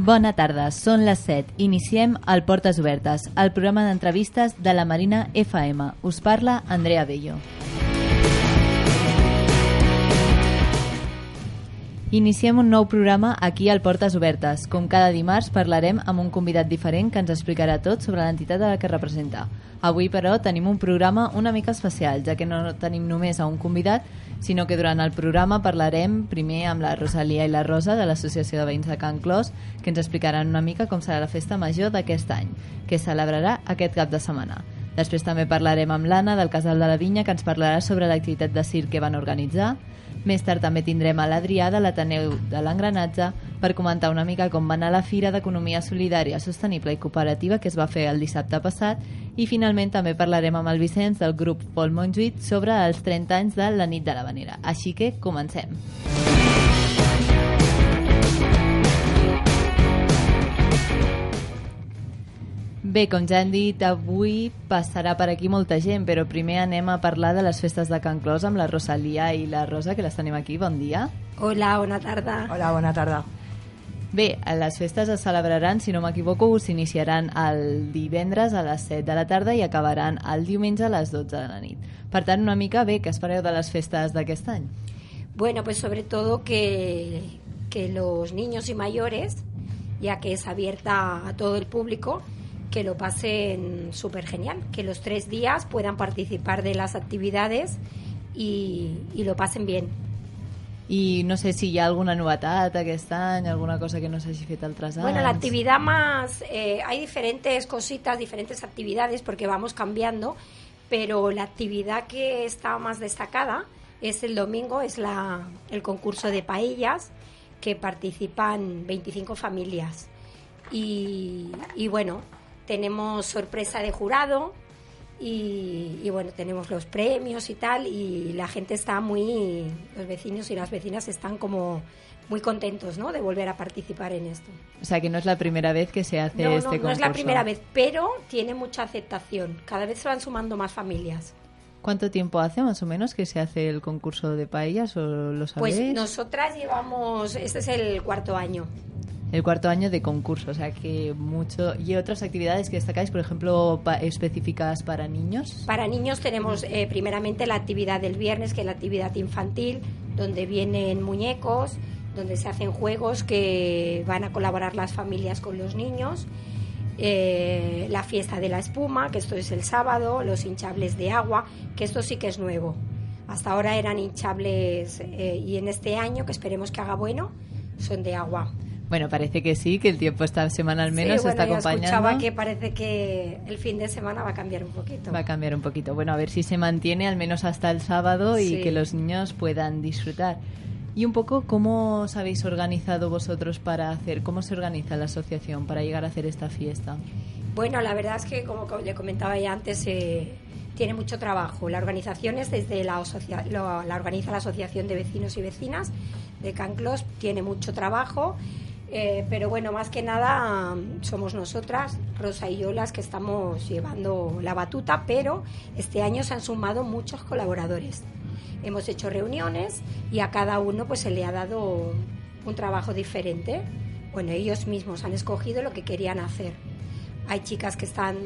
Bona tarda, són les 7. Iniciem el Portes Obertes, el programa d'entrevistes de la Marina FM. Us parla Andrea Bello. Iniciem un nou programa aquí al Portes Obertes. Com cada dimarts parlarem amb un convidat diferent que ens explicarà tot sobre l'entitat a la que representa. Avui, però, tenim un programa una mica especial, ja que no tenim només a un convidat, sinó que durant el programa parlarem primer amb la Rosalia i la Rosa de l'Associació de Veïns de Can Clos, que ens explicaran una mica com serà la festa major d'aquest any, que es celebrarà aquest cap de setmana. Després també parlarem amb l'Anna del Casal de la Vinya, que ens parlarà sobre l'activitat de circ que van organitzar. Més tard també tindrem a l'Adrià de l'Ateneu de l'Engranatge per comentar una mica com va anar la Fira d'Economia Solidària, Sostenible i Cooperativa que es va fer el dissabte passat i finalment també parlarem amb el Vicenç del grup Pol Montjuït sobre els 30 anys de la nit de la Vanera. Així que comencem. Bé, com ja hem dit, avui passarà per aquí molta gent, però primer anem a parlar de les festes de Can Clos amb la Rosalia i la Rosa, que les tenim aquí. Bon dia. Hola, bona tarda. Hola, bona tarda. Bé, les festes es celebraran, si no m'equivoco, s'iniciaran el divendres a les 7 de la tarda i acabaran el diumenge a les 12 de la nit. Per tant, una mica bé, què espereu de les festes d'aquest any? Bueno, pues sobre todo que, que los niños y mayores, ya que es abierta a todo el público, que lo pasen súper genial, que los tres días puedan participar de las actividades y, y lo pasen bien. I no sé si hi ha alguna novetat aquest any, alguna cosa que no s'hagi fet altres anys. Bueno, la actividad más, eh, hay diferentes cositas, diferentes actividades porque vamos cambiando, pero la actividad que está más destacada es el domingo, es la, el concurso de paellas que participan 25 familias. Y, y bueno, tenemos sorpresa de jurado y, y, bueno, tenemos los premios y tal y la gente está muy, los vecinos y las vecinas están como muy contentos ¿no? de volver a participar en esto. O sea, que no es la primera vez que se hace no, este no, concurso. No es la primera vez, pero tiene mucha aceptación. Cada vez se van sumando más familias. ¿Cuánto tiempo hace más o menos que se hace el concurso de paellas o lo sabéis? Pues nosotras llevamos, este es el cuarto año. El cuarto año de concurso, o sea que mucho. ¿Y otras actividades que destacáis, por ejemplo, pa específicas para niños? Para niños tenemos eh, primeramente la actividad del viernes, que es la actividad infantil, donde vienen muñecos, donde se hacen juegos que van a colaborar las familias con los niños. Eh, la fiesta de la espuma, que esto es el sábado, los hinchables de agua, que esto sí que es nuevo. Hasta ahora eran hinchables eh, y en este año, que esperemos que haga bueno, son de agua. Bueno, parece que sí, que el tiempo esta semana al menos sí, bueno, está acompañando. Ya escuchaba que parece que el fin de semana va a cambiar un poquito. Va a cambiar un poquito. Bueno, a ver si se mantiene al menos hasta el sábado y Sí. que los niños puedan disfrutar. Y un poco, ¿cómo os habéis organizado vosotros para hacer, cómo se organiza la asociación para llegar a hacer esta fiesta? Bueno, la verdad es que, como co- le comentaba ya antes, eh, tiene mucho trabajo. La organización es desde la, lo- la organiza la Asociación de Vecinos y Vecinas de Canclos, tiene mucho trabajo. Eh, pero bueno, más que nada mm, somos nosotras, Rosa y yo, las que estamos llevando la batuta, pero este año se han sumado muchos colaboradores. Hemos hecho reuniones y a cada uno pues se le ha dado un trabajo diferente. Bueno, ellos mismos han escogido lo que querían hacer. Hay chicas que están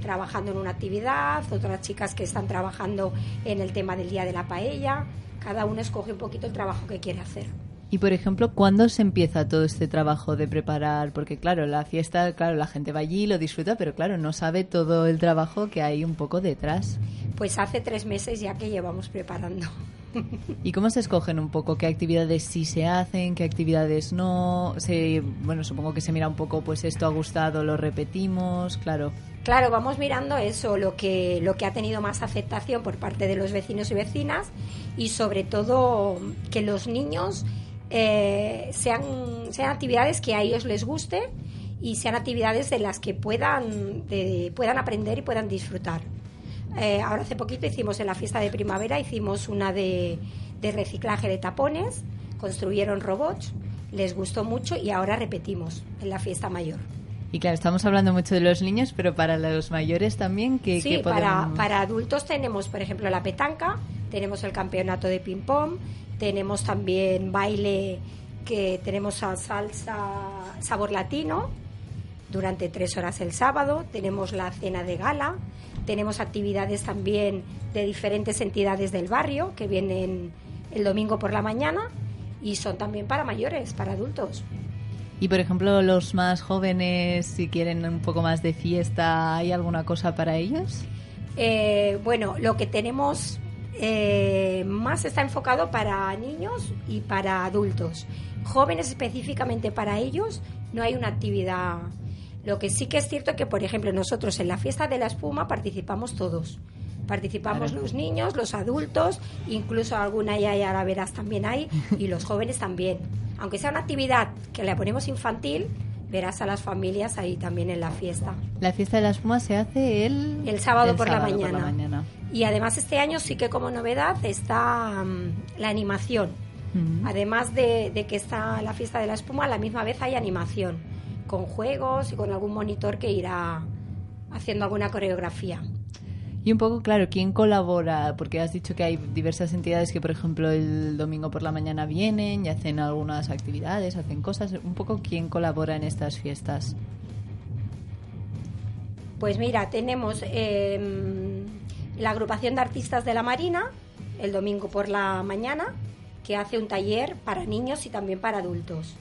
trabajando en una actividad, otras chicas que están trabajando en el tema del día de la paella. Cada uno escoge un poquito el trabajo que quiere hacer. Y por ejemplo, ¿cuándo se empieza todo este trabajo de preparar? Porque claro, la fiesta, claro, la gente va allí, lo disfruta, pero claro, no sabe todo el trabajo que hay un poco detrás. Pues hace tres meses ya que llevamos preparando. ¿Y cómo se escogen un poco qué actividades sí se hacen, qué actividades no? Se, bueno, supongo que se mira un poco, pues esto ha gustado, lo repetimos, claro. Claro, vamos mirando eso, lo que, lo que ha tenido más aceptación por parte de los vecinos y vecinas y sobre todo que los niños eh, sean, sean actividades que a ellos les guste y sean actividades de las que puedan, puedan aprender y puedan disfrutar. Eh, ahora hace poquito hicimos en la fiesta de primavera, hicimos una de, de reciclaje de tapones, construyeron robots, les gustó mucho y ahora repetimos en la fiesta mayor. Y claro, estamos hablando mucho de los niños, pero para los mayores también, ¿qué, sí, para, para adultos tenemos, por ejemplo, la petanca, tenemos el campeonato de ping-pong, tenemos también baile que tenemos a salsa sabor latino durante tres horas el sábado, tenemos la cena de gala, tenemos actividades también de diferentes entidades del barrio que vienen el domingo por la mañana y son también para mayores, para adultos. Y por ejemplo, los más jóvenes, si quieren un poco más de fiesta, ¿hay alguna cosa para ellos? Eh, bueno, lo que tenemos eh, más está enfocado para niños y para adultos. Jóvenes específicamente para ellos no hay una actividad. Lo que sí que es cierto que, por ejemplo, nosotros en la fiesta de la espuma participamos todos. Participamos los niños, los adultos, incluso alguna ya, ya la verás también hay, y los jóvenes también aunque sea una actividad que le ponemos infantil, verás a las familias ahí también en la fiesta. La fiesta de la espuma se hace el, el sábado, por, la mañana. Y además este año sí que como novedad está mm, la animación. Además de, de, que está la fiesta de la espuma, a la misma vez hay animación, con juegos y con algún monitor que irá haciendo alguna coreografía. Y un poco, claro, ¿quién colabora? Porque has dicho que hay diversas entidades que, por ejemplo, el domingo por la mañana vienen y hacen algunas actividades, hacen cosas. Un poco, ¿quién colabora en estas fiestas? Pues mira, tenemos em, la agrupación de artistas de la Marina, el domingo por la mañana, que hace un taller para niños y también para adultos.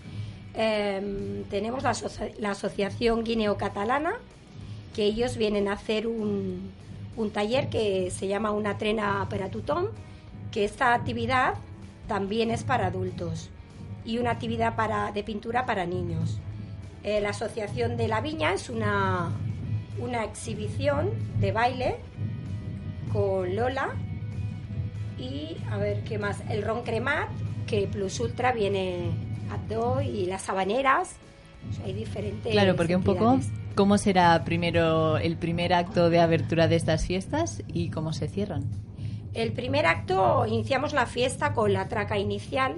Em, tenemos la, la Asociación Guineo-Catalana, que ellos vienen a hacer un, un taller que se llama Una trena para tutón, que esta actividad también es para adultos y una actividad para, de pintura para niños. Eh, la Asociación de la Viña es una, una exhibición de baile con Lola y a ver qué más, el ron cremat, que Plus Ultra viene a dos y las sabaneras, hay diferentes. Claro, porque un poco ¿Cómo será primero el primer acto de abertura de estas fiestas y cómo se cierran? El primer acto iniciamos la fiesta con la traca inicial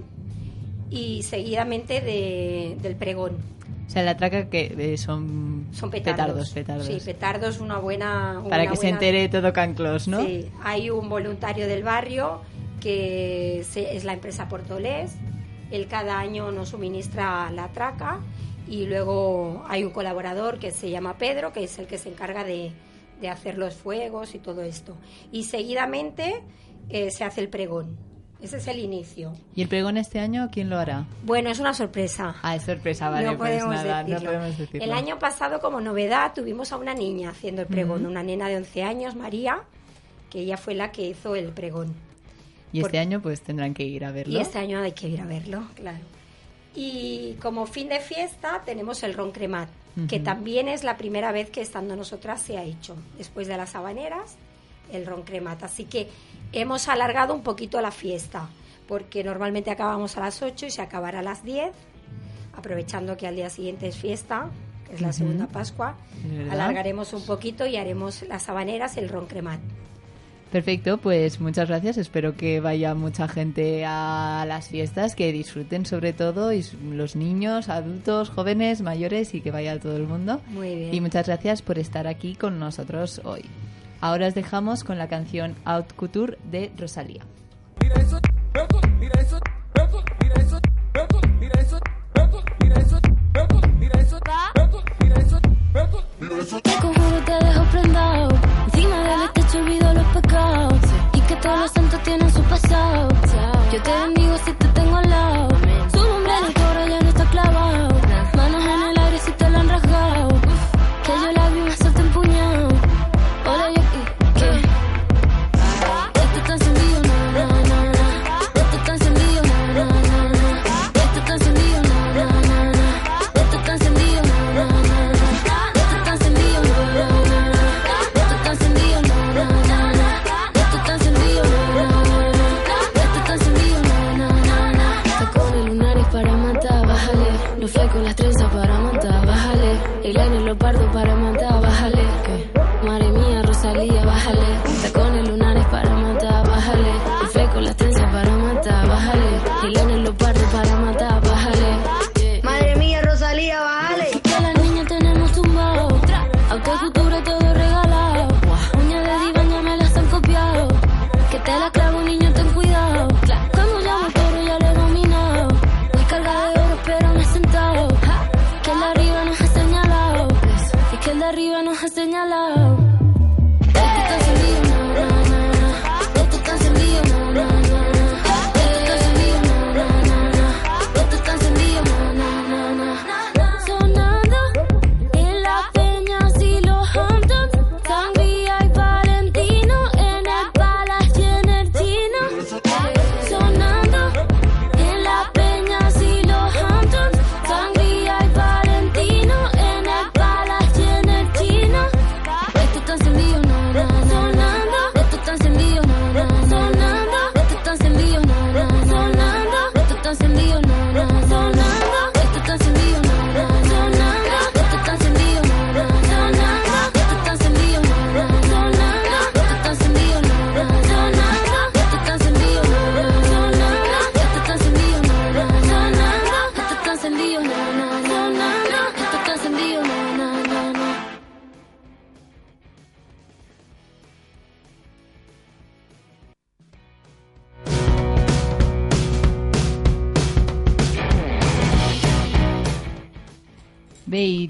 y seguidamente del pregón. O sea, la traca que eh, son, son petardos, petardos, Sí, petardos, una buena... Para que se entere todo Canclos, ¿no? Sí, hay un voluntario del barrio que es la empresa Portolés. Él cada año nos suministra la traca y luego hay un colaborador que se llama Pedro, que es el que se encarga de, hacer los fuegos y todo esto. Y seguidamente eh, se hace el pregón. Ese es el inicio. ¿Y el pregón este año quién lo hará? Bueno, es una sorpresa. Ah, es sorpresa, vale. No, pues podemos, decirlo. El año pasado, como novedad, tuvimos a una niña haciendo el pregón, una nena de 11 años, María, que ella fue la que hizo el pregón. Y este año pues tendrán que ir a verlo. Y este año hay que ir a verlo, claro. Y como fin de fiesta tenemos el ron cremat, que también es la primera vez que estando nosotras se ha hecho. Después de las habaneras, el ron cremat. Así que hemos alargado un poquito la fiesta, porque normalmente acabamos a las 8 y se acabará a las 10, aprovechando que al día siguiente es fiesta, que es la segunda Pascua. Alargaremos un poquito y haremos las habaneras, el ron cremat. Perfecto, pues muchas gracias. Espero que vaya mucha gente a las fiestas, que disfruten sobre todo y los niños, adultos, jóvenes, mayores y que vaya todo el mundo. Muy bien. Y muchas gracias por estar aquí con nosotros hoy. Ahora os dejamos con la canción Out Couture de Rosalía. Mira eso, mira eso, mira eso, mira eso, mira eso, mira eso, mira eso, mira eso. Te conjuro te dejo prendado, encima del techo olvido los pecados y que todos los santos tienen su pasado. Yo te bendigo si te tengo al lado,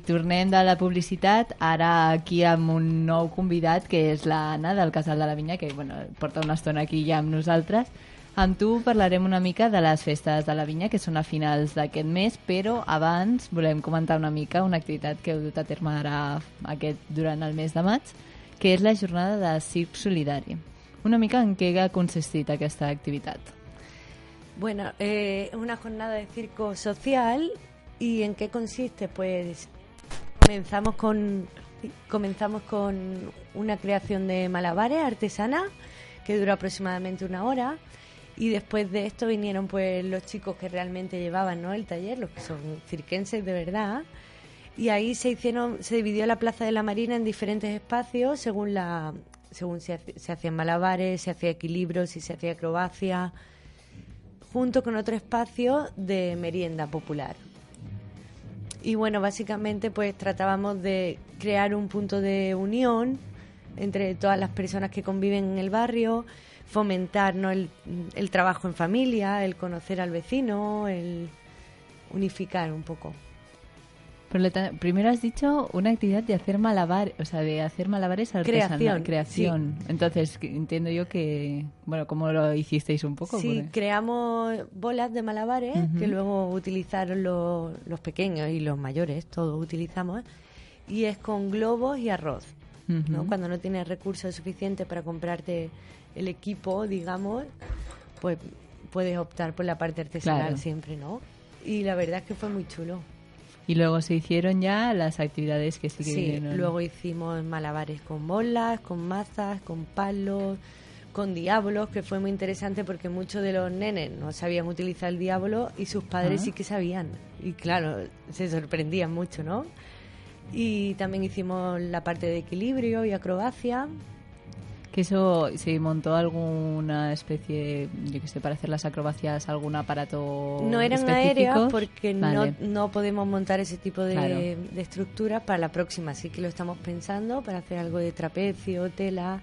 tornem de la publicitat ara aquí amb un nou convidat que és l'Anna del Casal de la Vinya que bueno, porta una estona aquí ja amb nosaltres. Amb tu parlarem una mica de les festes de la Vinya que són a finals d'aquest mes però abans volem comentar una mica una activitat que heu dut a terme ara aquest, durant el mes de maig que és la jornada de Circ Solidari. Una mica en què ha consistit aquesta activitat? Bueno, eh, una jornada de circo social y ¿en qué consiste? Pues comenzamos con comenzamos con una creación de malabares artesana que dura aproximadamente una hora y después de esto vinieron pues los chicos que realmente llevaban ¿no? el taller, los que son cirquenses de verdad y ahí se hicieron se dividió la plaza de la Marina en diferentes espacios según la según se, se hacían malabares, se hacía equilibrio, si se hacía acrobacia junto con otro espacio de merienda popular. Y bueno, básicamente pues tratábamos de crear un punto de unión entre todas las personas que conviven en el barrio, fomentar ¿no? el, el trabajo en familia, el conocer al vecino, el unificar un poco. Por lo tan- primero has dicho una actividad de hacer malabar, o sea, de hacer malabares artesanal, Creación, creación. Entonces, entiendo yo que, bueno, ¿cómo lo hicisteis un poco? Sí, Porque- creamos bolas de malabares que luego utilizaron los, los pequeños y los mayores, todos utilizamos, y es con globos y arroz. ¿no? Cuando no tienes recursos suficientes para comprarte el equipo, digamos, pues puedes optar por la parte artesanal Claro. siempre, ¿no? Y la verdad es que fue muy chulo. Y luego se hicieron ya las actividades que sí que Sí, vinieron. luego hicimos malabares con bolas, con mazas, con palos, con diablos, que fue muy interesante porque muchos de los nenes no sabían utilizar el diablo y sus padres Ah. sí que sabían. Y claro, se sorprendían mucho, ¿no? Y también hicimos la parte de equilibrio y acrobacia. Que eso, ¿se montó alguna especie, yo que sé, para hacer las acrobacias, algún aparato No eran aéreas porque Vale. no, no podemos montar ese tipo de, Claro. de estructuras para la próxima. Así que lo estamos pensando para hacer algo de trapecio, tela.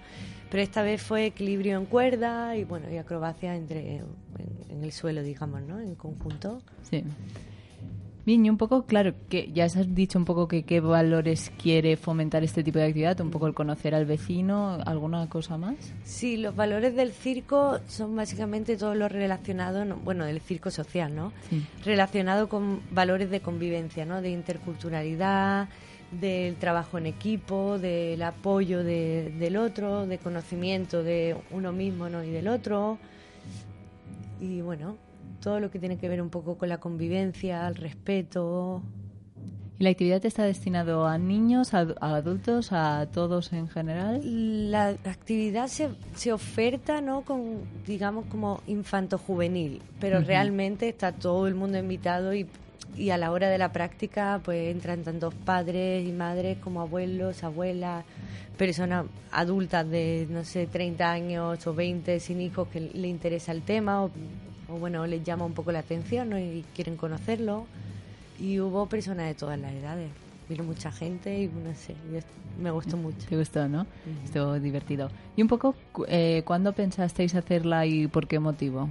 Pero esta vez fue equilibrio en cuerda y bueno y acrobacia entre en, en el suelo, digamos, ¿no? En conjunto. Sí. Bien, y un poco, claro, que ya has dicho un poco que qué valores quiere fomentar este tipo de actividad, un poco el conocer al vecino, ¿alguna cosa más? Sí, los valores del circo son básicamente todo lo relacionado, no- bueno, del circo social, ¿no? Sí. Relacionado con valores de convivencia, ¿no? De interculturalidad, del trabajo en equipo, del apoyo de- del otro, de conocimiento de uno mismo ¿no? y del otro. Y bueno, todo lo que tiene que ver un poco con la convivencia, el respeto. ¿Y la actividad está destinado a niños, a, a adultos, a todos en general? La actividad se, se oferta, ¿no? Con, digamos, como infanto-juvenil, pero Ujú. realmente está todo el mundo invitado y y a la hora de la práctica pues entran tantos padres y madres como abuelos, abuelas, personas adultas de, no sé, 30 años o 20 sin hijos que le interesa el tema o, o bueno, les llama un poco la atención ¿no? y quieren conocerlo. Y hubo personas de todas las edades. Vino mucha gente y no sé, me gustó mucho. Te gustó, ¿no? Estuvo divertido. Y un poco, eh, ¿cuándo pensasteis hacerla y por qué motivo?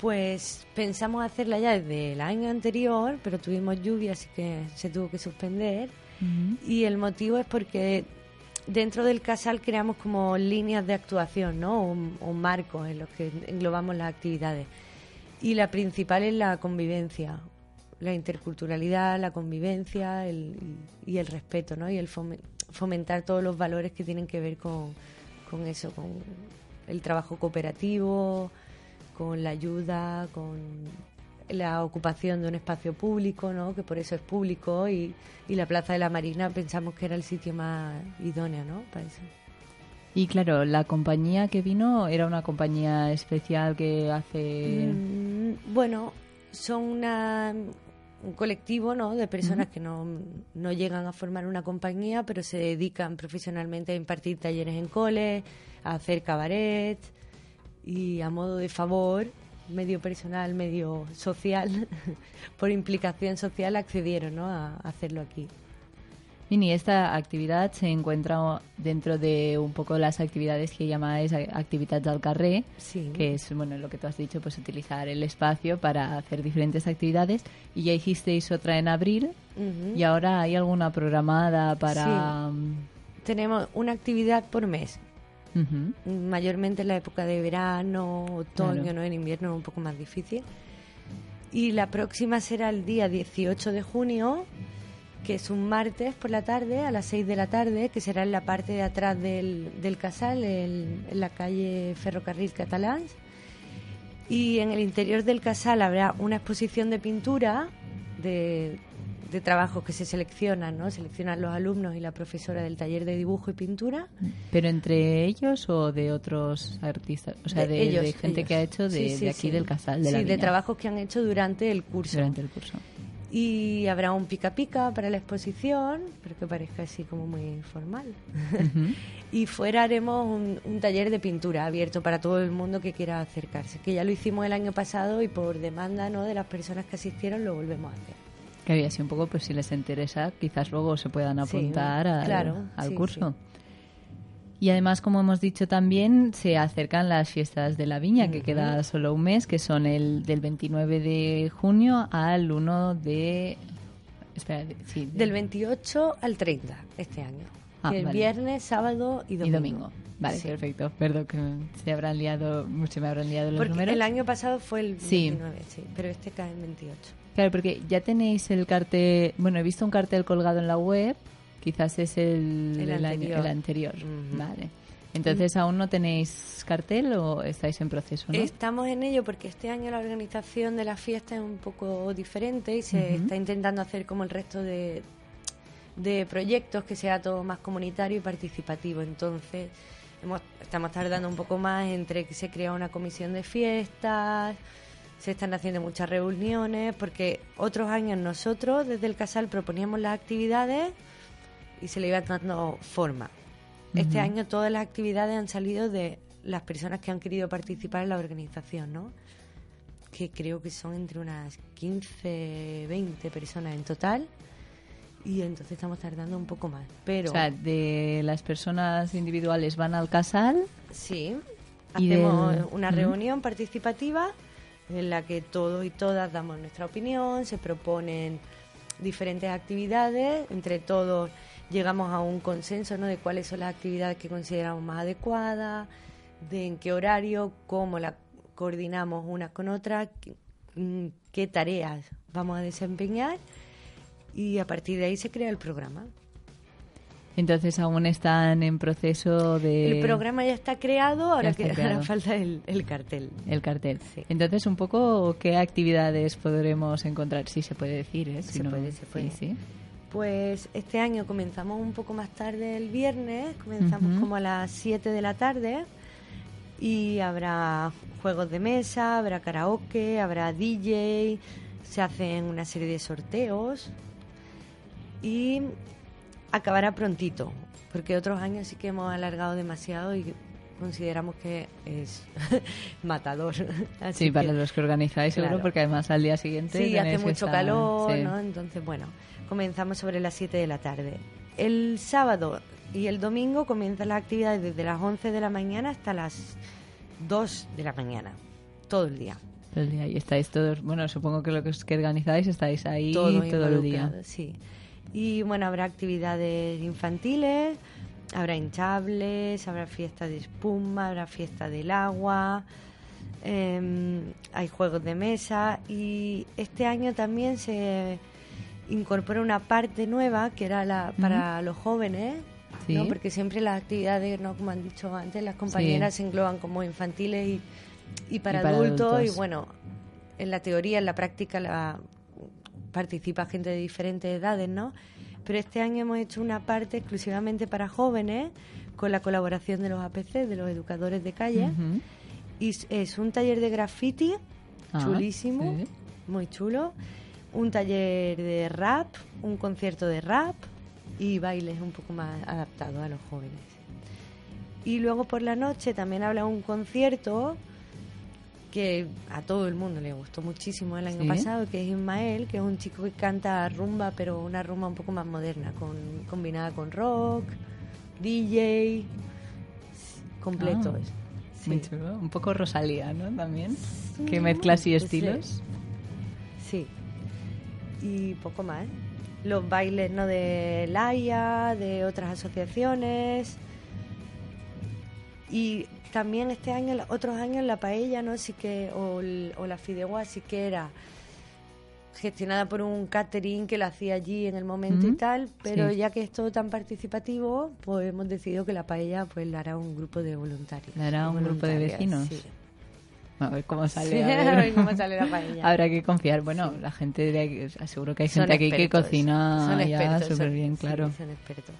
Pues pensamos hacerla ya desde el año anterior, pero tuvimos lluvia, así que se tuvo que suspender. Y el motivo es porque dentro del casal creamos como líneas de actuación, ¿no? Un, un marco en los que englobamos las actividades. Y la principal es la convivencia, la interculturalidad, la convivencia el- y, el respeto, ¿no? Y el fomen- fomentar todos los valores que tienen que ver con, con eso, con el trabajo cooperativo, con la ayuda, con la ocupación de un espacio público, ¿no? que por eso es público, y, y la Plaza de la Marina pensamos que era el sitio más idóneo ¿no? para eso. Y claro, la compañía que vino era una compañía especial que hace... Mm, bueno, son una, un colectivo ¿no? de personas que no, no llegan a formar una compañía, pero se dedican profesionalmente a impartir talleres en cole, a hacer cabaret y a modo de favor, medio personal, medio social, por implicación social accedieron ¿no? a, hacerlo aquí. Mini, esta actividad se encuentra dentro de un poco las actividades que llamáis actividades al carré, Sí. que es bueno lo que tú has dicho, pues utilizar el espacio para hacer diferentes actividades. Y ya hicisteis otra en abril y ahora hay alguna programada para... Tenemos una actividad por mes, Ujú. mayormente en la época de verano, otoño, Claro. ¿no? En invierno es un poco más difícil. Y la próxima será el día 18 de junio, que es un martes por la tarde, a las 6 de la tarde, que será en la parte de atrás del, del casal, el- en la calle Ferrocarril Catalán. Y en el interior del casal habrá una exposición de pintura de, de trabajos que se seleccionan, ¿no? Seleccionan los alumnos y la profesora del taller de dibujo y pintura. ¿Pero entre ellos o de otros artistas? O sea, de, ellos, de gente ellos. que ha hecho de, Sí, sí, de aquí sí. del casal, de sí, la de viña, trabajos que han hecho durante el curso. durante el curso. Y habrá un pica pica para la exposición, pero que parezca así como muy formal. y fuera haremos un, un taller de pintura abierto para todo el mundo que quiera acercarse, que ya lo hicimos el año pasado y por demanda ¿no? de las personas que asistieron lo volvemos a hacer. Que había así un poco, pues si les interesa, quizás luego se puedan Sí, apuntar al, claro, al sí, curso. Y además, como hemos dicho también, se acercan las fiestas de la viña, que queda solo un mes, que son el del 29 de junio al 1 de... Espera, sí, de- Del 28 al 30 este año. Ah, es vale. viernes, sábado y domingo. y domingo. Vale, Sí. perfecto. Perdón, que se habrán liado, se me habrán liado los Porque números. el año pasado fue el Sí. 29, sí, pero este cae en 28. Claro, porque ya tenéis el cartel, bueno, he visto un cartel colgado en la web, quizás es el, El del año- anterior. el anterior. Ujú. Vale. Entonces, ¿aún no tenéis cartel o estáis en proceso? ¿no? Estamos en ello porque este año la organización de la fiesta es un poco diferente y se Ujú. está intentando hacer como el resto de, de proyectos que sea todo más comunitario y participativo. Entonces, hemos- estamos tardando un poco más entre que se crea una comisión de fiestas, se están haciendo muchas reuniones, porque otros años nosotros desde el Casal proponíamos las actividades y se le iba dando forma. Este año todas las actividades han salido de las personas que han querido participar en la organización, ¿no? Que creo que son entre unas 15, 20 personas en total. Y entonces estamos tardando un poco más. Pero O sea, de las personas individuales van al casal. sí, hacemos del- una reunión participativa en la que todos y todas damos nuestra opinión, se proponen diferentes actividades, entre todos llegamos a un consenso ¿no? de cuáles son las actividades que consideramos más adecuadas, de en qué horario, cómo la coordinamos unas con otras, qué, mm, qué tareas vamos a desempeñar y a partir de ahí se crea el programa. Entonces, aún están en proceso de. El programa ya está creado, ahora, está que, creado. ahora falta el, el cartel. El cartel. Sí. Entonces, un poco, ¿qué actividades podremos encontrar? Sí, se puede decir, ¿eh? Si Se no- puede, se puede. Sí, sí. Pues este año comenzamos un poco más tarde el viernes, comenzamos como a las 7 de la tarde y habrá juegos de mesa, habrá karaoke, habrá DJ, se hacen una serie de sorteos y acabará prontito, porque otros años sí que hemos alargado demasiado y consideramos que es matador. Así Sí, para que- los que organizáis seguro, Claro. porque además al día siguiente Sí, hace mucho estar- calor, sí. ¿no? Entonces, bueno, comenzamos sobre las 7 de la tarde. El sábado y el domingo comienzan las actividades desde las 11 de la mañana hasta las 2 de la mañana, todo el día. Todo el día. Y estáis todos, bueno, supongo que lo que, os- que organizáis estáis ahí todo, todo, el día. Sí. Y bueno, habrá actividades infantiles, habrá hinchables, habrá fiesta de espuma, habrá fiesta del agua, em, hay juegos de mesa y este año también se incorpora una parte nueva que era la para los jóvenes. Sí. ¿no? Porque siempre las actividades, ¿no? como han dicho antes, las compañeras se engloban como infantiles y, y para, Y para adultos. adultos. Y bueno, en la teoría, en la práctica, la, participa gente de diferentes edades, ¿no? Pero este año hemos hecho una parte exclusivamente para jóvenes, con la colaboración de los APC, de los educadores de calle. Y es- es un taller de graffiti, Ah, chulísimo, sí. muy chulo. Un taller de rap, un concierto de rap y bailes un poco más adaptados a los jóvenes. Y luego por la noche también habla un concierto que a todo el mundo le gustó muchísimo el año Sí. pasado, que es Ismael, que es un chico que canta rumba, pero una rumba un poco más moderna, con, combinada con rock, DJ, completo. Ah. Muy chulo. Un poco Rosalía, ¿no? También. Que mezclas y Sí. estilos. Sí. Y poco más. Los bailes no de Laia, de otras asociaciones. Y también este año, otros años la paella, ¿no? Sí que, o, el- o la fideuá sí que era gestionada por un catering que la hacía allí en el momento y tal, pero Sí. ya que es todo tan participativo, pues hemos decidido que la paella pues la hará un grupo de voluntarios. ¿La hará un grupo de vecinos? sí. A ver cómo sale. Sí, a ver. a ver cómo sale la paella. Habrá que confiar. Bueno, la gente de aquí, seguro que hay Son gente aquí que cocina ya súper bien, claro. son expertos.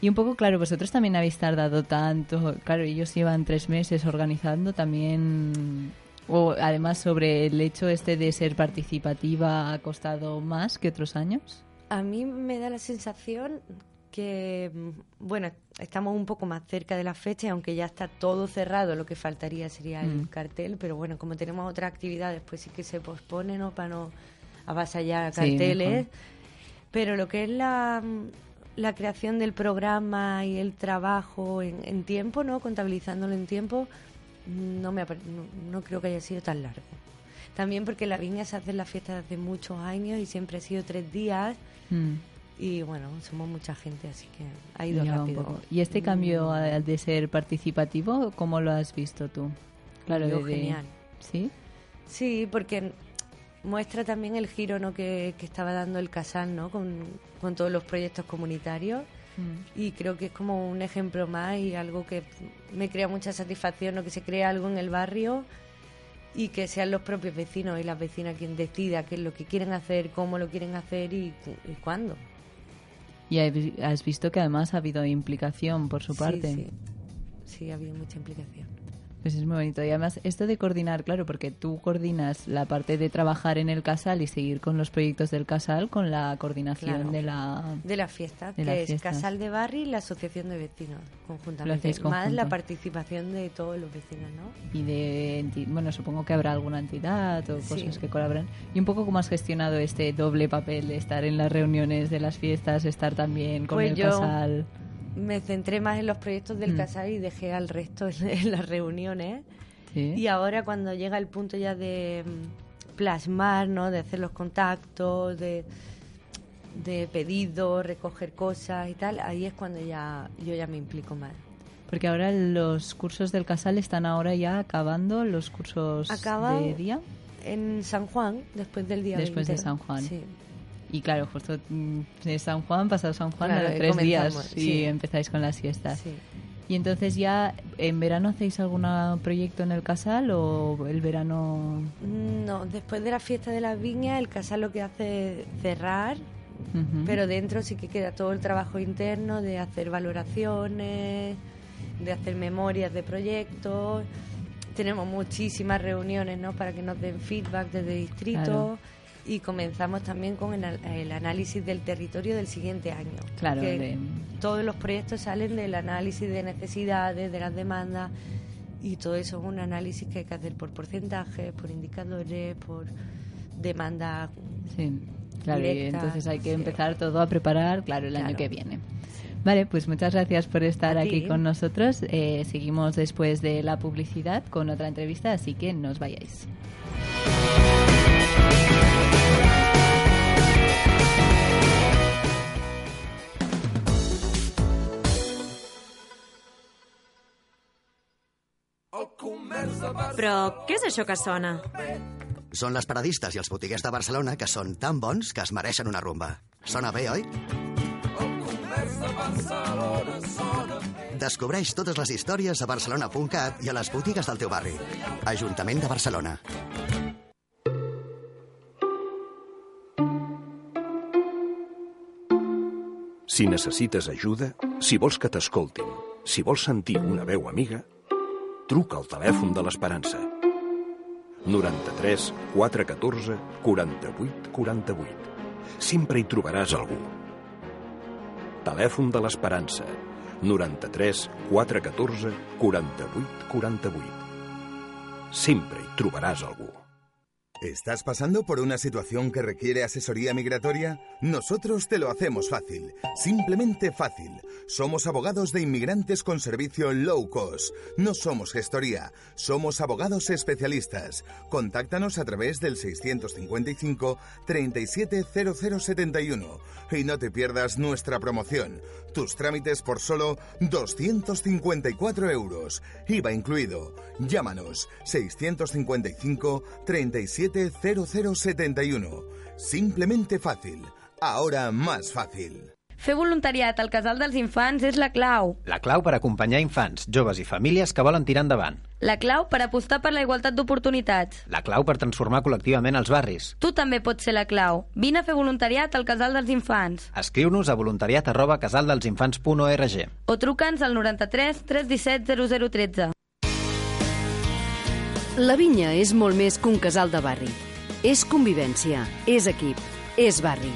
Y un poco, claro, vosotros también habéis tardado tanto. Claro, ellos llevan tres meses organizando también. O además sobre el hecho este de ser participativa ha costado más que otros años. A mí me da la sensación que, bueno, estamos un poco más cerca de la fecha, aunque ya está todo cerrado, lo que faltaría sería el Mm. cartel, pero bueno, como tenemos otras actividades, pues sí que se pospone, ¿no? Para no avasallar Sí, carteles. pero lo que es la, la creación del programa y el trabajo en, en tiempo, ¿no? Contabilizándolo en tiempo, no, me, no, no creo que haya sido tan largo. También porque en la viña se hacen las fiestas desde muchos años y siempre ha sido tres días. Mm. Y bueno, somos mucha gente, así que ha ido rápido. ¿Y este cambio Mm, de ser participativo, cómo lo has visto tú? Claro, de- de- genial. ¿Sí? Sí, porque muestra también el giro ¿no? que, que estaba dando el Casal ¿no? con, con todos los proyectos comunitarios. Mm. Y creo que es como un ejemplo más y algo que me crea mucha satisfacción, ¿no? que se crea algo en el barrio y que sean los propios vecinos y las vecinas quien decida qué es lo que quieren hacer, cómo lo quieren hacer y, y cuándo. Y has- has visto que además ha habido implicación por su Sí, parte. Sí, sí, ha habido mucha implicación. Pues es muy bonito. Y además, esto de coordinar, claro, porque tú coordinas la parte de trabajar en el casal y seguir con los proyectos del casal con la coordinación Claro. de la. De la fiesta, De que es. Casal de Barri y la Asociación de Vecinos, conjuntamente. Más la participación de todos los vecinos, ¿no? Y de. Bueno, supongo que habrá alguna entidad o Sí. cosas que colaboran. Y un poco cómo has gestionado este doble papel de estar en las reuniones de las fiestas, estar también con Pues el yo- casal. Me centré más en los proyectos del Mm. Casal y dejé al resto en, en las reuniones. Sí. Y ahora cuando llega el punto ya de mm, plasmar, ¿no? De hacer los contactos, de, de pedidos, recoger cosas y tal, ahí es cuando ya yo ya me implico más. Porque ahora los cursos del casal están ahora ya acabando, los cursos Acaban de día. En San Juan, después del día Después de 20. San Juan. Sí. Y claro, justo mm, de San Juan, pasado San Juan, Claro, a y tres días y sí. empezáis con las fiestas. sí. Y entonces ya, ¿en verano hacéis algún proyecto en el casal o el verano...? No, después de la fiesta de las viñas, el casal lo que hace es cerrar, pero dentro sí que queda todo el trabajo interno de hacer valoraciones, de hacer memorias de proyectos. Tenemos muchísimas reuniones ¿no? para que nos den feedback desde distrito. Claro. Y comenzamos también con el, el análisis del territorio del siguiente año. Claro, Que de- todos los proyectos salen del análisis de necesidades, de las demandas y todo eso es un análisis que hay que hacer por porcentajes, por indicadores, por demanda. Sí, claro, y entonces hay que sí. empezar todo a preparar, claro, el año que viene. Vale, pues muchas gracias por estar aquí con nosotros. Eh, seguimos después de la publicidad con otra entrevista, así que no os vayáis. Però què és això que sona? Són les paradistes i els botiguers de Barcelona que són tan bons que es mereixen una rumba. Sona bé, oi? Descobreix totes les històries a barcelona.cat i a les botigues del teu barri. Ajuntament de Barcelona. Si necessites ajuda, si vols que t'escoltin, si vols sentir una veu amiga, truca al telèfon de l'Esperança. 93 414 48 48. Sempre hi trobaràs algú. Telèfon de l'Esperança. 93 414 48 48. Sempre hi trobaràs algú. ¿Estás pasando por una situación que requiere asesoría migratoria? Nosotros te lo hacemos fácil, simplemente fácil. Somos abogados de inmigrantes con servicio low cost. No somos gestoría, somos abogados especialistas. Contáctanos a través del 655 370071 y no te pierdas nuestra promoción. Tus trámites por solo 254 euros, IVA incluido. Llámanos 655 370071. Simplemente fácil. Ahora más fácil. Fer voluntariat al Casal dels Infants és la clau. La clau per acompanyar infants, joves i famílies que volen tirar endavant. La clau per apostar per la igualtat d'oportunitats. La clau per transformar col·lectivament els barris. Tu també pots ser la clau. Vine a fer voluntariat al Casal dels Infants. Escriu-nos a voluntariat arroba casaldelsinfants.org. O truca'ns al 93 317 0013. La vinya és molt més que un casal de barri. És convivència, és equip, és barri.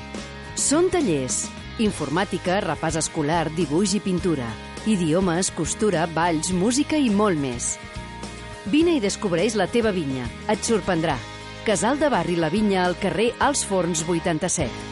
Són tallers, informàtica, repàs escolar, dibuix i pintura, idiomes, costura, balls, música i molt més. Vine i descobreix la teva vinya. Et sorprendrà. Casal de Barri La Vinya al carrer Els Forns 87.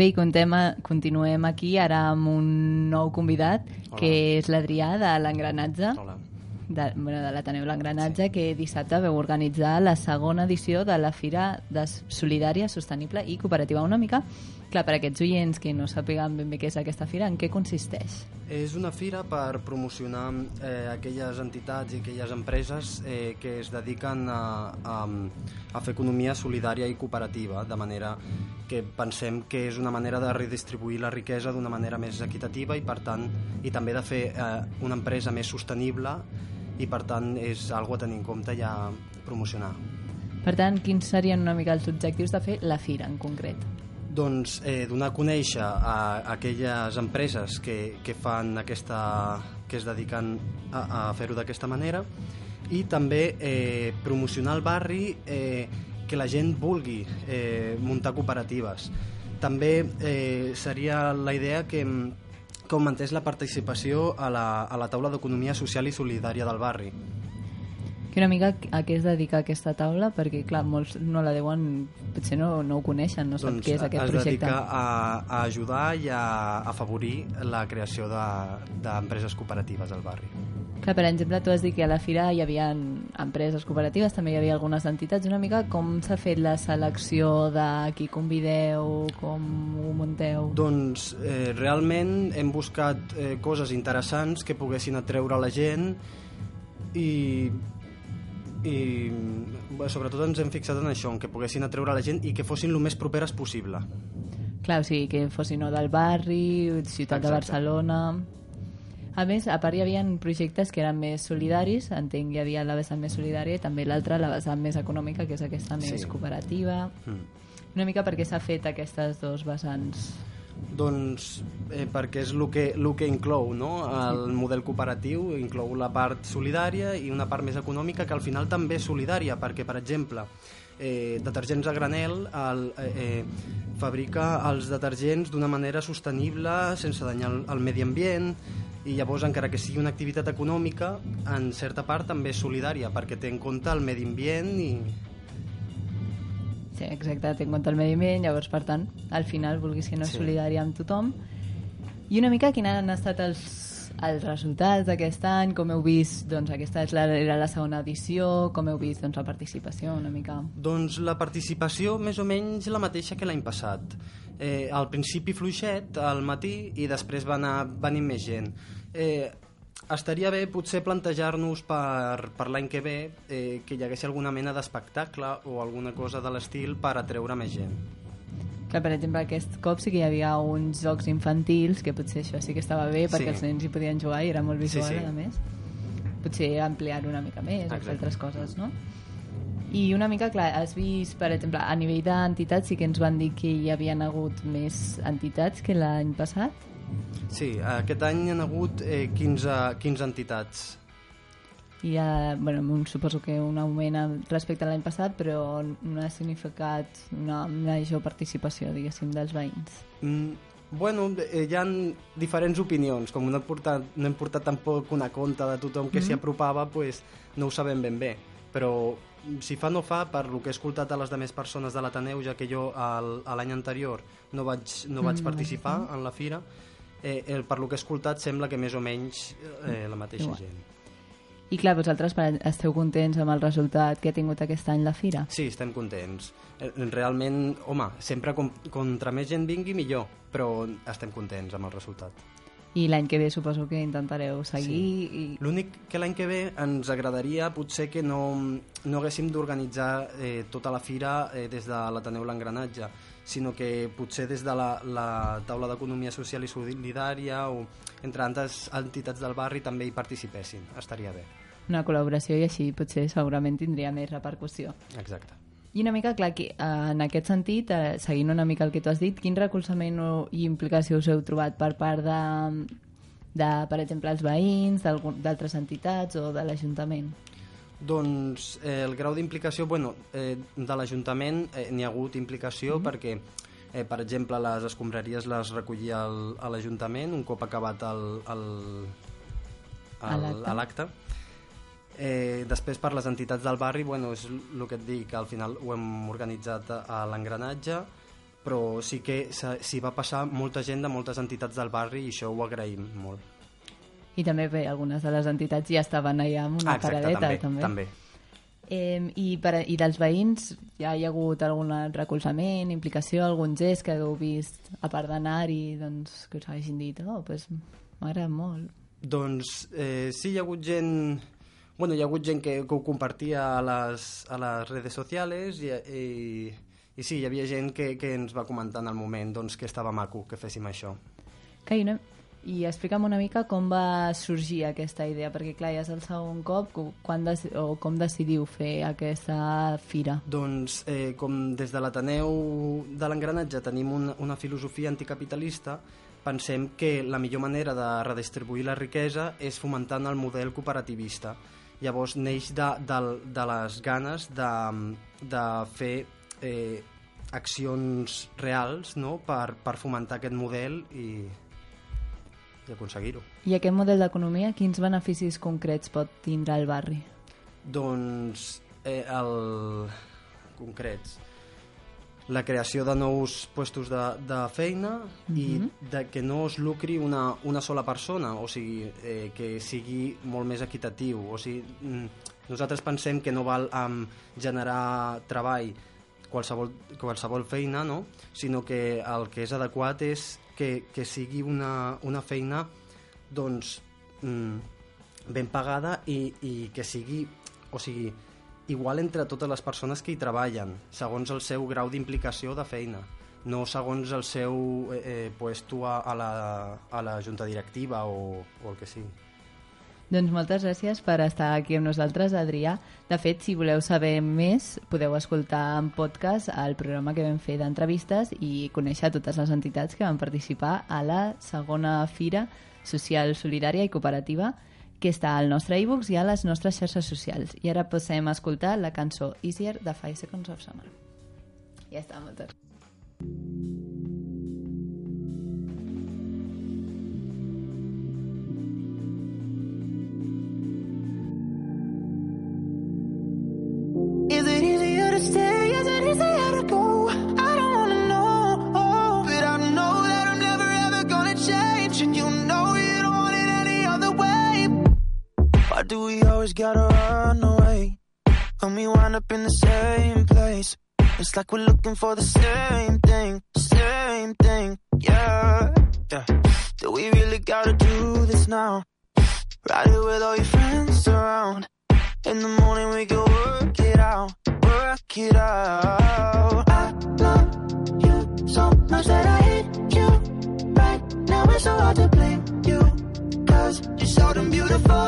Bé, i contem, continuem aquí ara amb un nou convidat, Hola. que és l'Adrià de l'Engranatge. Hola. De, bueno, de l'Ateneu L'Engranatge, sí. que dissabte veu organitzar la segona edició de la Fira de Solidària, Sostenible i Cooperativa. Una mica, clar, per aquests oients que no sàpiguen ben bé què és aquesta fira, en què consisteix? És una fira per promocionar eh, aquelles entitats i aquelles empreses eh, que es dediquen a, a, a fer economia solidària i cooperativa, de manera que pensem que és una manera de redistribuir la riquesa d'una manera més equitativa i, per tant, i també de fer eh, una empresa més sostenible i, per tant, és algo a tenir en compte i a promocionar. Per tant, quins serien una mica els objectius de fer la fira en concret? Doncs eh, donar a conèixer a, a aquelles empreses que, que fan aquesta que es dediquen a, a fer-ho d'aquesta manera i també eh, promocionar el barri eh, que la gent vulgui eh, muntar cooperatives. També eh, seria la idea que, que augmentés la participació a la, a la taula d'economia social i solidària del barri. Que una mica a què es dedica aquesta taula? Perquè, clar, molts no la deuen... Potser no, no ho coneixen, no sap doncs què és aquest es projecte. dedica a, a ajudar i a afavorir la creació de- d'empreses cooperatives al barri. Clar, per exemple, tu has dit que a la fira hi havia empreses cooperatives, també hi havia algunes entitats. Una mica com s'ha fet la selecció de qui convideu, com ho munteu? Doncs eh, realment hem buscat eh, coses interessants que poguessin atreure la gent i, i bé, sobretot ens hem fixat en això, en que poguessin atreure la gent i que fossin el més properes possible. Clar, o sigui, que fossin o del barri, ciutat de Exacte. Barcelona... A més, a part hi havia projectes que eren més solidaris, entenc hi havia la vessant més solidària i també l'altra, la vessant més econòmica, que és aquesta més Sí. cooperativa. Mm. Una mica perquè s'ha fet aquestes dos vessants. Doncs eh, perquè és el que, el que inclou no? el model cooperatiu, inclou la part solidària i una part més econòmica que al final també és solidària, perquè, per exemple, eh, Detergents a Granel el, eh, eh, fabrica els detergents d'una manera sostenible, sense danyar el, el medi ambient, i llavors, encara que sigui una activitat econòmica, en certa part també és solidària, perquè té en compte el medi ambient i, Sí, exacte, té en compte el medi ambient, llavors, per tant, al final vulguis que no és Sí. solidària amb tothom. I una mica quins han estat els, els resultats d'aquest any, com heu vist, doncs aquesta és la, era la segona edició, com heu vist doncs, la participació una mica? Doncs la participació més o menys la mateixa que l'any passat. Eh, al principi fluixet, al matí, i després va anar venint més gent. Eh, estaria bé potser plantejar-nos per, per l'any que ve eh, que hi hagués alguna mena d'espectacle o alguna cosa de l'estil per atreure més gent. Clar, per exemple, aquest cop sí que hi havia uns jocs infantils, que potser això sí que estava bé, perquè Sí. els nens hi podien jugar i era molt visual, Sí, sí. a més. Potser ampliar una mica més, Exacte. altres coses, no? I una mica, clar, has vist, per exemple, a nivell d'entitats sí que ens van dir que hi havien hagut més entitats que l'any passat. Sí, aquest any hi ha hagut eh, 15, 15 entitats. I ha, bueno, un, suposo que un augment respecte a l'any passat, però no ha significat una major participació, diguéssim, dels veïns. Mm, bueno, eh, hi ha diferents opinions. Com no hem portat, no hem portat tampoc una compta de tothom que s'hi Mhm. apropava, pues, no ho sabem ben bé. Però si fa no fa, per lo que he escoltat a les demés persones de l'Ateneu, ja que jo l'any anterior no vaig, no vaig Mm, participar en la fira, eh, el, per lo que he escoltat sembla que més o menys eh, la mateixa Igual. gent. I clar, vosaltres esteu contents amb el resultat que ha tingut aquest any la fira? Sí, estem contents. Eh, Realment, home, sempre com, contra més gent vingui millor, però estem contents amb el resultat. I l'any que ve suposo que intentareu seguir i... L'únic que l'any que ve ens agradaria potser que no, no haguéssim d'organitzar eh, tota la fira eh, des de l'Ateneu L'Engranatge, sinó que potser des de la, la taula d'economia social i solidària o entre altres entitats del barri també hi participessin. Estaria bé. una col·laboració i així potser segurament tindria més repercussió. Exacte. I una mica, clar, que, eh, en aquest sentit, eh, seguint una mica el que tu has dit, quin recolzament i implicació us heu trobat per part de, de per exemple, els veïns, d'altres entitats o de l'Ajuntament? Doncs eh, el grau d'implicació, bueno, eh, de l'Ajuntament eh, n'hi ha hagut implicació Mhm. perquè, eh, per exemple, les escombraries les recollia el, a l'Ajuntament un cop acabat el, el, A el, l'acte. Eh, després per les entitats del barri, bueno, és el que et dic, que al final ho hem organitzat a, a l'engranatge, però sí que s'hi va passar molta gent de moltes entitats del barri i això ho agraïm molt. I també, bé, algunes de les entitats ja estaven allà amb una Ah, exacte, paradeta, també, també. Eh, i, per, I dels veïns ja hi ha hagut algun recolzament, implicació, algun gest que heu vist, a part d'anar-hi, doncs, que us hagin dit, oh, pues, m'agrada molt. Doncs eh, sí, hi ha hagut gent... Bueno, hi ha hagut gent que, que ho compartia a les, a les redes socials i, i, i sí, hi havia gent que, que ens va comentar en el moment doncs, que estava maco que féssim això. Que, i, una, I explica'm una mica com va sorgir aquesta idea, perquè clar, ja és el segon cop, co- quan o com decidiu fer aquesta fira? Doncs eh, com des de l'Ateneu de l'engranatge tenim una, una filosofia anticapitalista, pensem que la millor manera de redistribuir la riquesa és fomentant el model cooperativista. Llavors neix de, de, de les ganes de, de fer eh, accions reals no? per, per fomentar aquest model i, i aconseguir-ho. I aquest model d'economia, quins beneficis concrets pot tindre el barri? doncs eh, el concrets la creació de nous puestos de, de feina mm -hmm. i Mhm. de que no es lucri una, una sola persona, o sigui, eh, que sigui molt més equitatiu. O sigui, mm, nosaltres pensem que no val um, generar treball qualsevol, qualsevol feina, no? sinó que el que és adequat és que, que sigui una, una feina doncs, mm, ben pagada i, i que sigui, o sigui, igual entre totes les persones que hi treballen, segons el seu grau d'implicació de feina, no segons el seu eh, eh, puesto a, a, la, a la junta directiva o, o el que sigui. Doncs moltes gràcies per estar aquí amb nosaltres, Adrià. De fet, si voleu saber més, podeu escoltar en podcast el programa que vam fer d'entrevistes i conèixer totes les entitats que van participar a la segona Fira Social, Solidària i Cooperativa que està al nostre e-books i a les nostres xarxes socials. I ara passem a escoltar la cançó Easier de Five Seconds of Summer. Ja està, moltes gràcies. Do we always gotta run away when we wind up in the same place? It's like we're looking for the same thing, same thing, yeah. yeah. Do we really gotta do this now? Ride it with all your friends around. In the morning we can work it out, work it out. I love you so much that I hate you. Right now it's so hard to blame you. Cause you're so damn beautiful.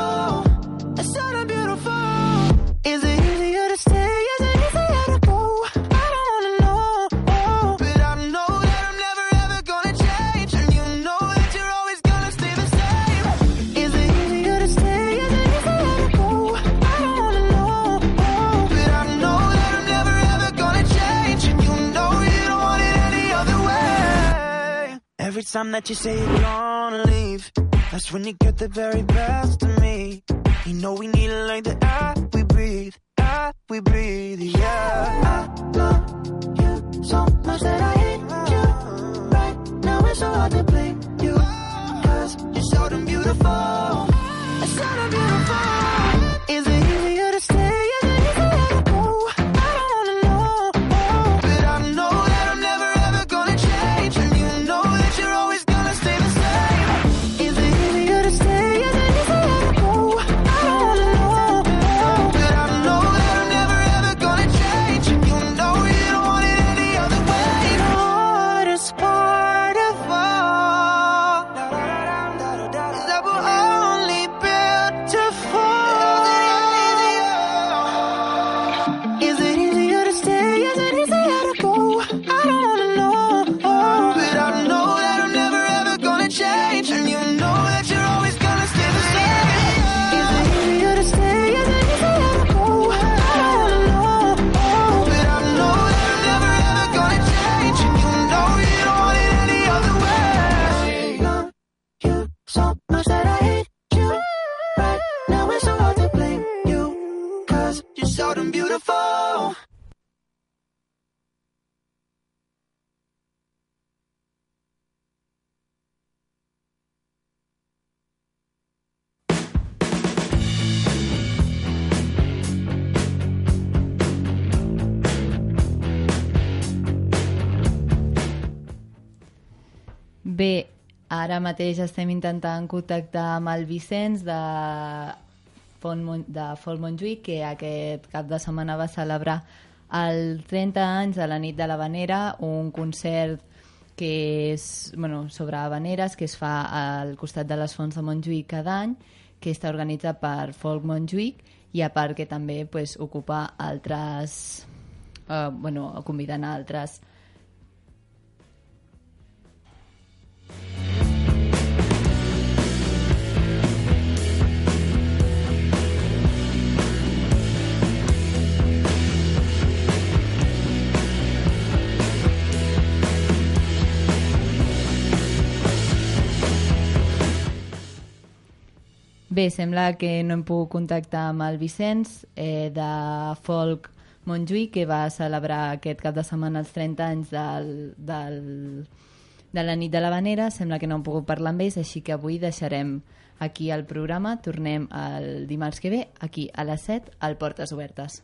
Time that you say you're gonna leave, that's when you get the very best of me. You know we need it like the air we breathe, air we breathe, yeah. I love you so much that I hate you. Right now it's so hard to blame you, cause you're so damn beautiful. It's so damn beautiful. Is it easier Bé, ara mateix estem intentant contactar amb el Vicenç de Font de Font Montjuïc, que aquest cap de setmana va celebrar el 30 anys de la nit de l'Havanera, un concert que és bueno, sobre habaneres que es fa al costat de les fonts de Montjuïc cada any, que està organitzat per Folk Montjuïc i a part que també pues, ocupa altres... Eh, bueno, convidant a altres Bé, sembla que no hem pogut contactar amb el Vicenç eh, de Folk Montjuïc, que va celebrar aquest cap de setmana els 30 anys del, del, de la nit de l'Havanera. Sembla que no hem pogut parlar amb ells, així que avui deixarem aquí el programa. Tornem el dimarts que ve, aquí a les 7, al Portes Obertes.